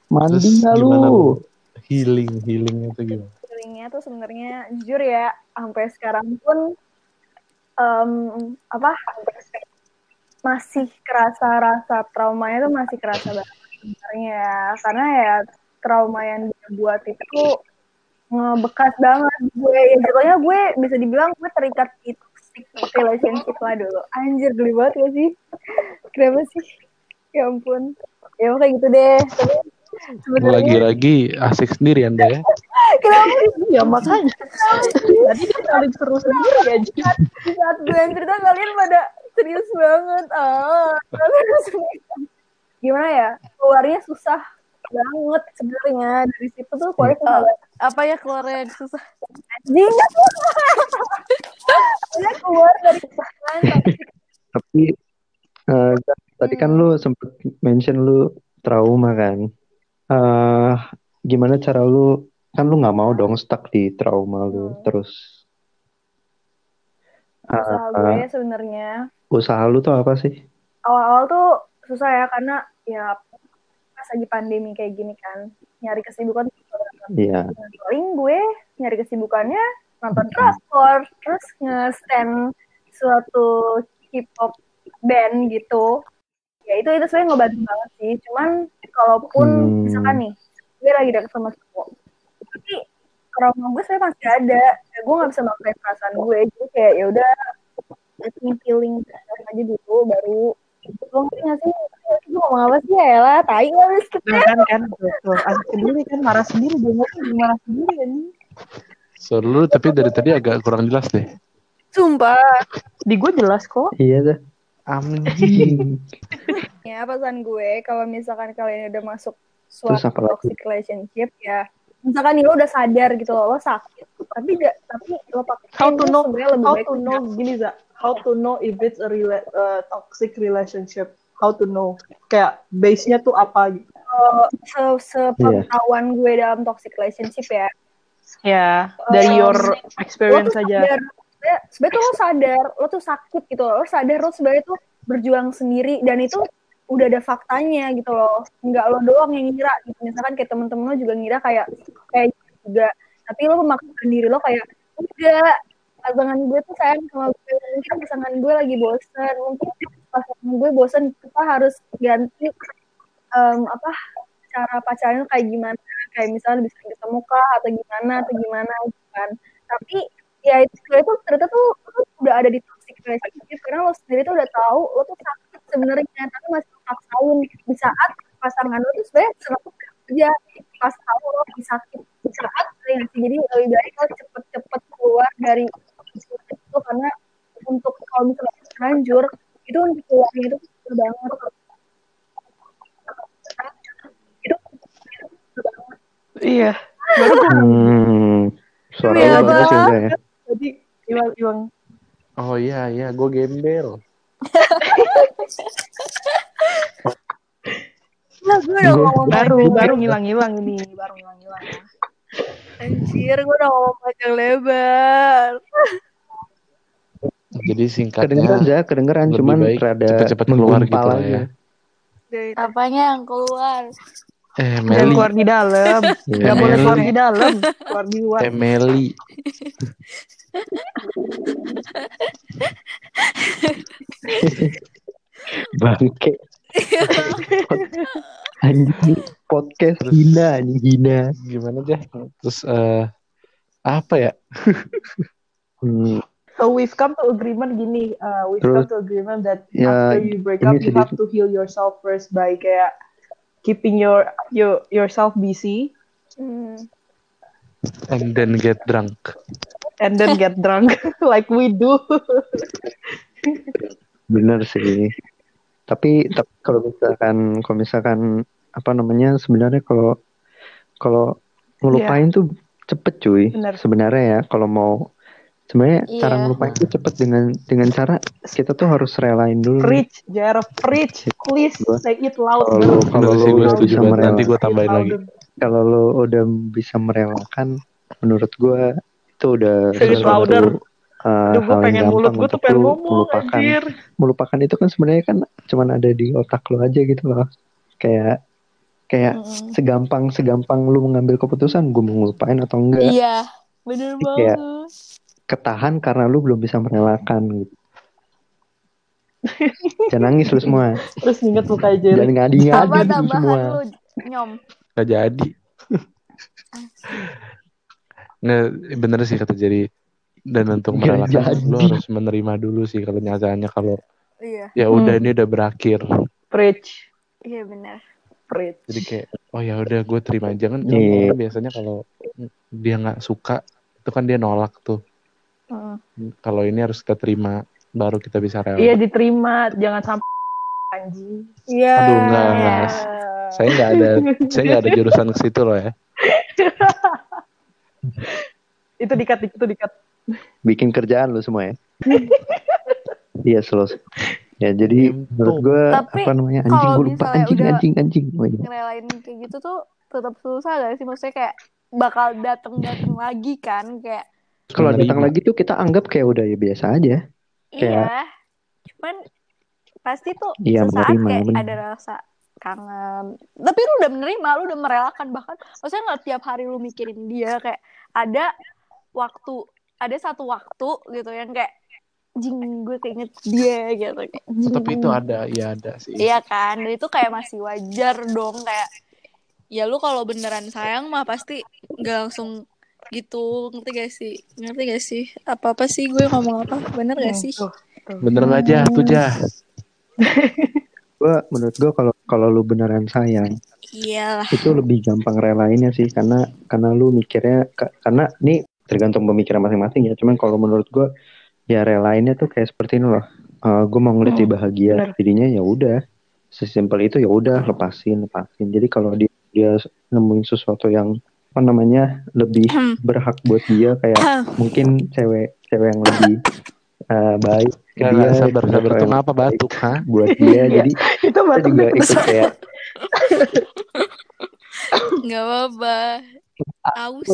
mandi nggak lu? Healing healingnya tuh gimana? feelingnya tuh sebenarnya jujur ya sampai sekarang pun em, apa? Masih kerasa rasa traumanya tuh masih kerasa banget sebenarnya ya. karena ya trauma yang dia buat itu ngebekas banget gue. Ya jatuhnya gue bisa dibilang gue terikat di toxic relationship lah dulu. Anjir geli banget gak sih? Kenapa sih? Ya ampun. Ya kayak gitu deh sebenarnya Lagi-lagi asik sendiri anda ya. kenapa Ya makanya. Tadi dia paling seru sendiri di saat gue yang cerita kalian pada serius banget. Ah. Gimana ya? Keluarnya susah banget sebenarnya. Dari situ tuh keluarnya susah banget. Apa ya keluarnya yang susah? anjing. Pokoknya keluar dari pasangan tapi eh, tadi kan lu sempet mention lu trauma kan eh gimana cara lu kan lu nggak mau dong stuck di trauma lu Hmm. terus usaha Eh, gue sebenarnya. usaha lu tuh apa sih? Awal-awal tuh susah ya karena ya pas lagi pandemi kayak gini kan nyari kesibukan Iya. Paling gue nyari kesibukannya nonton drakor terus nge-stand suatu K-pop band gitu. Ya itu itu sebenarnya ngebantu banget sih cuman kalaupun Hmm. misalkan nih gue lagi deket sama cowok tapi trauma gue sebenarnya masih ada ya, gue nggak bisa memakai perasaan gue jadi kayak ya udah let me feeling aja dulu baru lo ngerti gak sih gue ngomong apa sih ya lah tai lah wis Nah kan kan tuh asik sendiri kan marah sendiri dia ngerti marah sendiri kan. Suara lu tapi dari tadi agak kurang jelas deh. sumpah Di gue jelas kok. iya dah Anjing. Ya, pesan gue kalau misalkan kalian udah masuk suatu toxic relationship ya misalkan nih lo udah sadar gitu loh, lo sakit tapi gak, tapi lo pakai How to know- lebih How baik to know gini za? How to know if it's a rela- uh, toxic relationship? how to know kayak base-nya tuh apa gitu. Se sepengetahuan gue dalam toxic relationship ya. Ya, dari Um, your experience tuh aja. sadar, sebenarnya lo sadar, lo tuh sakit gitu, lo sadar lo sebenarnya tuh berjuang sendiri dan itu udah ada faktanya gitu loh, nggak lo doang yang ngira, gitu. misalkan kayak temen-temen lo juga ngira kayak kayak gitu juga, tapi lo memaksakan diri lo kayak enggak, pasangan gue tuh sayang sama gue, mungkin pasangan gue lagi bosen, mungkin pasangan gue bosen, kita harus ganti em, apa cara pacaran tuh kayak gimana. Kayak misalnya bisa ketemu kah atau gimana atau gimana gitu kan. Tapi ya itu itu ternyata tuh udah ada di toxic relationship. Karena lo sendiri tuh udah tahu lo tuh sakit sebenarnya tapi masih paksain di saat pasangan lo tuh sebenarnya selalu kerja pas tahu lo lagi sakit di saat ya, jadi lebih baik lo cepet-cepet keluar dari itu karena untuk kalau misalnya terlanjur itu untuk keluarnya itu susah banget itu susah banget Iya. Hmm, suara Bang. juga ya. Jadi Iwang Iwang Oh iya iya, gue gembel. Nah, gue udah ngomong baru baru ngilang-ngilang ini, baru ngilang-ngilang. Anjir, gue udah ngomong panjang lebar. Jadi Kedengeran singkatnya aja, kedengeran cuman baik rada cepet-cepet keluar gitu lah ya. Dari Apanya yang keluar? Eh Meli, keluar di dalam. Gak boleh keluar di dalam, keluar di luar. eh Meli. Bangke. anjing podcast Terus- hina anjing hina. Gimana aja? Terus eh apa ya? Hmm, So we've come to agreement gini, uh, we've Terus- come to agreement that Ya, after you break up, you sedikit- have to heal yourself first by kayak keeping your your yourself busy Hmm. And then get drunk. And then get drunk like we do. bener sih. Tapi, tapi kalau misalkan kalau misalkan apa namanya sebenarnya kalau kalau ngelupain tuh cepet cuy. Bener. Sebenarnya ya kalau mau sebenarnya cara Iya. ngelupain itu cepet dengan dengan cara kita tuh harus relain dulu. preach, Jara, preach. Please Gua- say it loud. Kalau kalau lu gue udah bisa. Nanti merelakan, gue tambahin lagi. Louder. kalau lu udah bisa merelakan, menurut gua itu udah sesuatu, louder. uh, gue pengen mulut gampang gue tuh untuk pengen lu ngomong, melupakan. anjir. Melupakan itu kan sebenarnya kan cuman ada di otak lu aja gitu loh. Kayak kayak Mm-mm. segampang segampang lu mengambil keputusan gue mau ngelupain atau enggak Iya, bener Jadi kayak- banget. ketahan karena lu belum bisa merelakan gitu jangan nangis lu semua Terus inget muka jangan Jerry. ngadi Apa ngadi lu semua lu, Nyom? Gak jadi. Nggak, bener sih kata jadi dan untuk merelakan lo harus menerima dulu sih kalau nyatanya kalau Iya, ya udah Hmm. ini udah berakhir Preach, iya bener. preach. jadi kayak oh ya udah gue terima aja kan Iya. biasanya kalau dia nggak suka itu kan dia nolak tuh Heeh. kalau ini harus kita terima baru kita bisa rela Iya diterima, jangan sampai anjing. Iya. Aduh, enggak, Iya. enggak. saya nggak ada saya nggak ada jurusan ke situ loh ya Itu dikat, itu dikat. bikin kerjaan lu semua ya iya slow ya jadi menurut gue apa namanya anjing gue lupa anjing anjing anjing Oh, iya. Ngerelain kayak gitu tuh tetap susah gak sih? Maksudnya kayak bakal dateng-dateng lagi kan? Kayak kalau datang lagi tuh kita anggap kayak udah ya biasa aja Kayak- iya, cuman pasti tuh Iya, sesaat menerima, kayak bener. ada rasa kangen. Tapi lu udah menerima, lu udah merelakan bahkan. Maksudnya nggak tiap hari lu mikirin dia kayak ada waktu, ada satu waktu gitu yang kayak jing gue keinget dia gitu kayak jing. tapi itu ada ya ada sih Iya kan, dan itu kayak masih wajar dong kayak ya lu kalau beneran sayang mah pasti nggak langsung gitu ngerti gak sih ngerti gak sih apa apa sih gue ngomong apa bener gak sih Tuh, tuh. bener aja tuh jah gue menurut gue kalau kalau lu beneran sayang iyalah. itu lebih gampang relainnya sih karena karena lu mikirnya ka- karena ini tergantung pemikiran masing-masing ya cuman kalau menurut gue ya relainnya tuh kayak seperti ini loh. Gue mau ngeliat dia bahagia bener. jadinya ya udah sesimpel itu ya udah lepasin lepasin. Jadi kalau dia dia nemuin sesuatu yang apa namanya lebih berhak buat dia kayak mungkin cewek cewek yang lebih eh, baik ke Gak, dia gak, sabar, sabar. Itu yang ngapa batuk, ha? buat dia jadi Itu batuk juga ikut kayak Nggak apa-apa. Aus.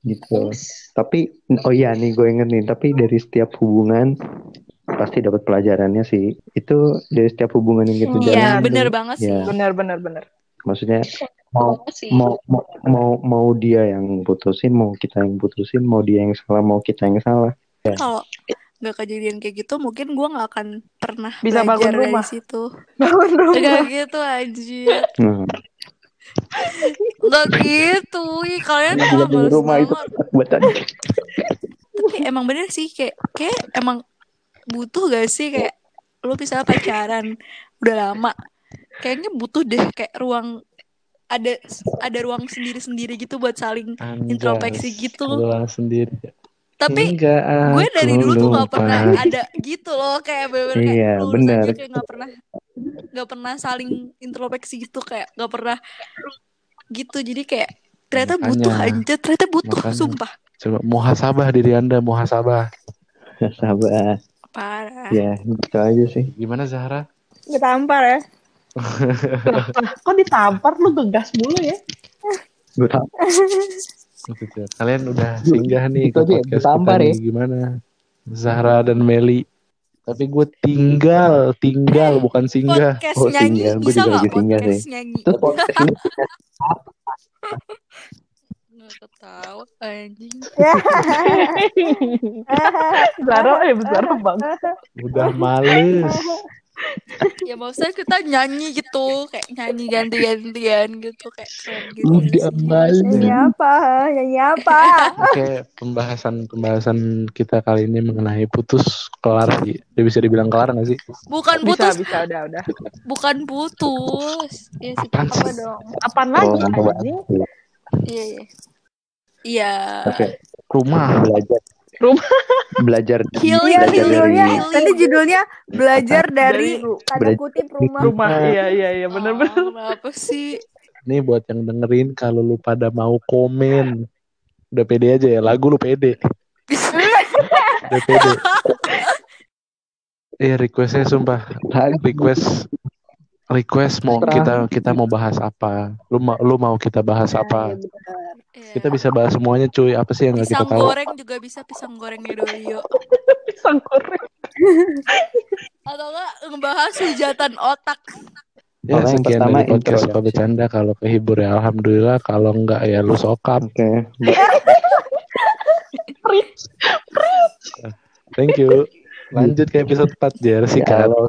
gitu tapi oh iya nih gue inget nih tapi dari setiap hubungan pasti dapat pelajarannya sih itu dari setiap hubungan yang kita Iya, Iya, bener banget sih. ya Benar, benar, benar. maksudnya mau sih. mau mau mau mau dia yang putusin mau kita yang putusin mau dia yang salah mau kita yang salah Kalau nggak kejadian kayak gitu, mungkin gue nggak akan pernah Bisa bangun belajar rumah. dari situ. Bangun rumah. Gak gitu anjir. nah, Gak gitu. Ih, kalian juga emang di males rumah itu Tapi emang bener sih kayak kayak emang butuh gak sih kayak lu misalnya pacaran udah lama kayaknya butuh deh kayak ruang ada ada ruang sendiri-sendiri gitu buat saling introspeksi gitu. Lu sendiri. Tapi Hingga gue dari dulu tuh gak lupa. pernah ada gitu loh kayak bener kayak Iya, bener. aja kayak gak pernah gak pernah saling introspeksi gitu kayak gak pernah gitu jadi kayak ternyata Makanya. butuh aja ternyata butuh Makanya. sumpah Coba muhasabah diri anda, muhasabah. sabar parah ya gitu aja sih Gimana Zahra? Ketampar ya. Kok ditampar lu gegas mulu ya? gue tau Kalian udah singgah nih Itu ke podcast kita ya. nih. Gimana? Zahra dan Meli. Tapi gue tinggal, tinggal bukan singgah. podcast Oh, nyanyi tinggal. Gue bisa juga nggak lagi tinggal podcast sih. nyanyi terus podcast ketawa anjing eh Zara banget. Udah males. Ya maksudnya kita nyanyi gitu kayak nyanyi ganti-gantian gitu kayak keren gitu Udah. Nyanyi apa? Nyanyi apa? Oke, pembahasan pembahasan kita kali ini mengenai putus kelar sih. Udah bisa dibilang kelar gak sih? bukan Bisa, putus bisa, udah, udah. bukan putus ya sih Apaan Apa sih? dong? Apaan Oh, lagi anjing? iya iya iya Oke, Rumah. belajar. Rumah. Belajar. Healing, Iya, belajar judulnya dari healing. nanti judulnya belajar dari tanda kutip rumah. rumah. Iya, iya, iya, bener-bener. Ah, kenapa sih Nih buat yang dengerin kalau lu pada mau komen. Udah pede aja ya, lagu lu pede. Udah pede. Iya requestnya sumpah Lagu. request request mau Terang. kita kita mau bahas apa? Lu mau lu mau kita bahas apa? Iya. kita bisa bahas semuanya cuy. Apa sih yang nggak kita pisang tahu? goreng juga bisa pisang gorengnya Dolio Pisang goreng. atau enggak ngebahas hujatan otak. Ya yang sekian pertama dari podcast suka ya. bercanda kalau kehibur ya alhamdulillah. Kalau enggak ya lu sokap. Oke. thank you. Lanjut ke episode 4 Jer Ya, sikat halo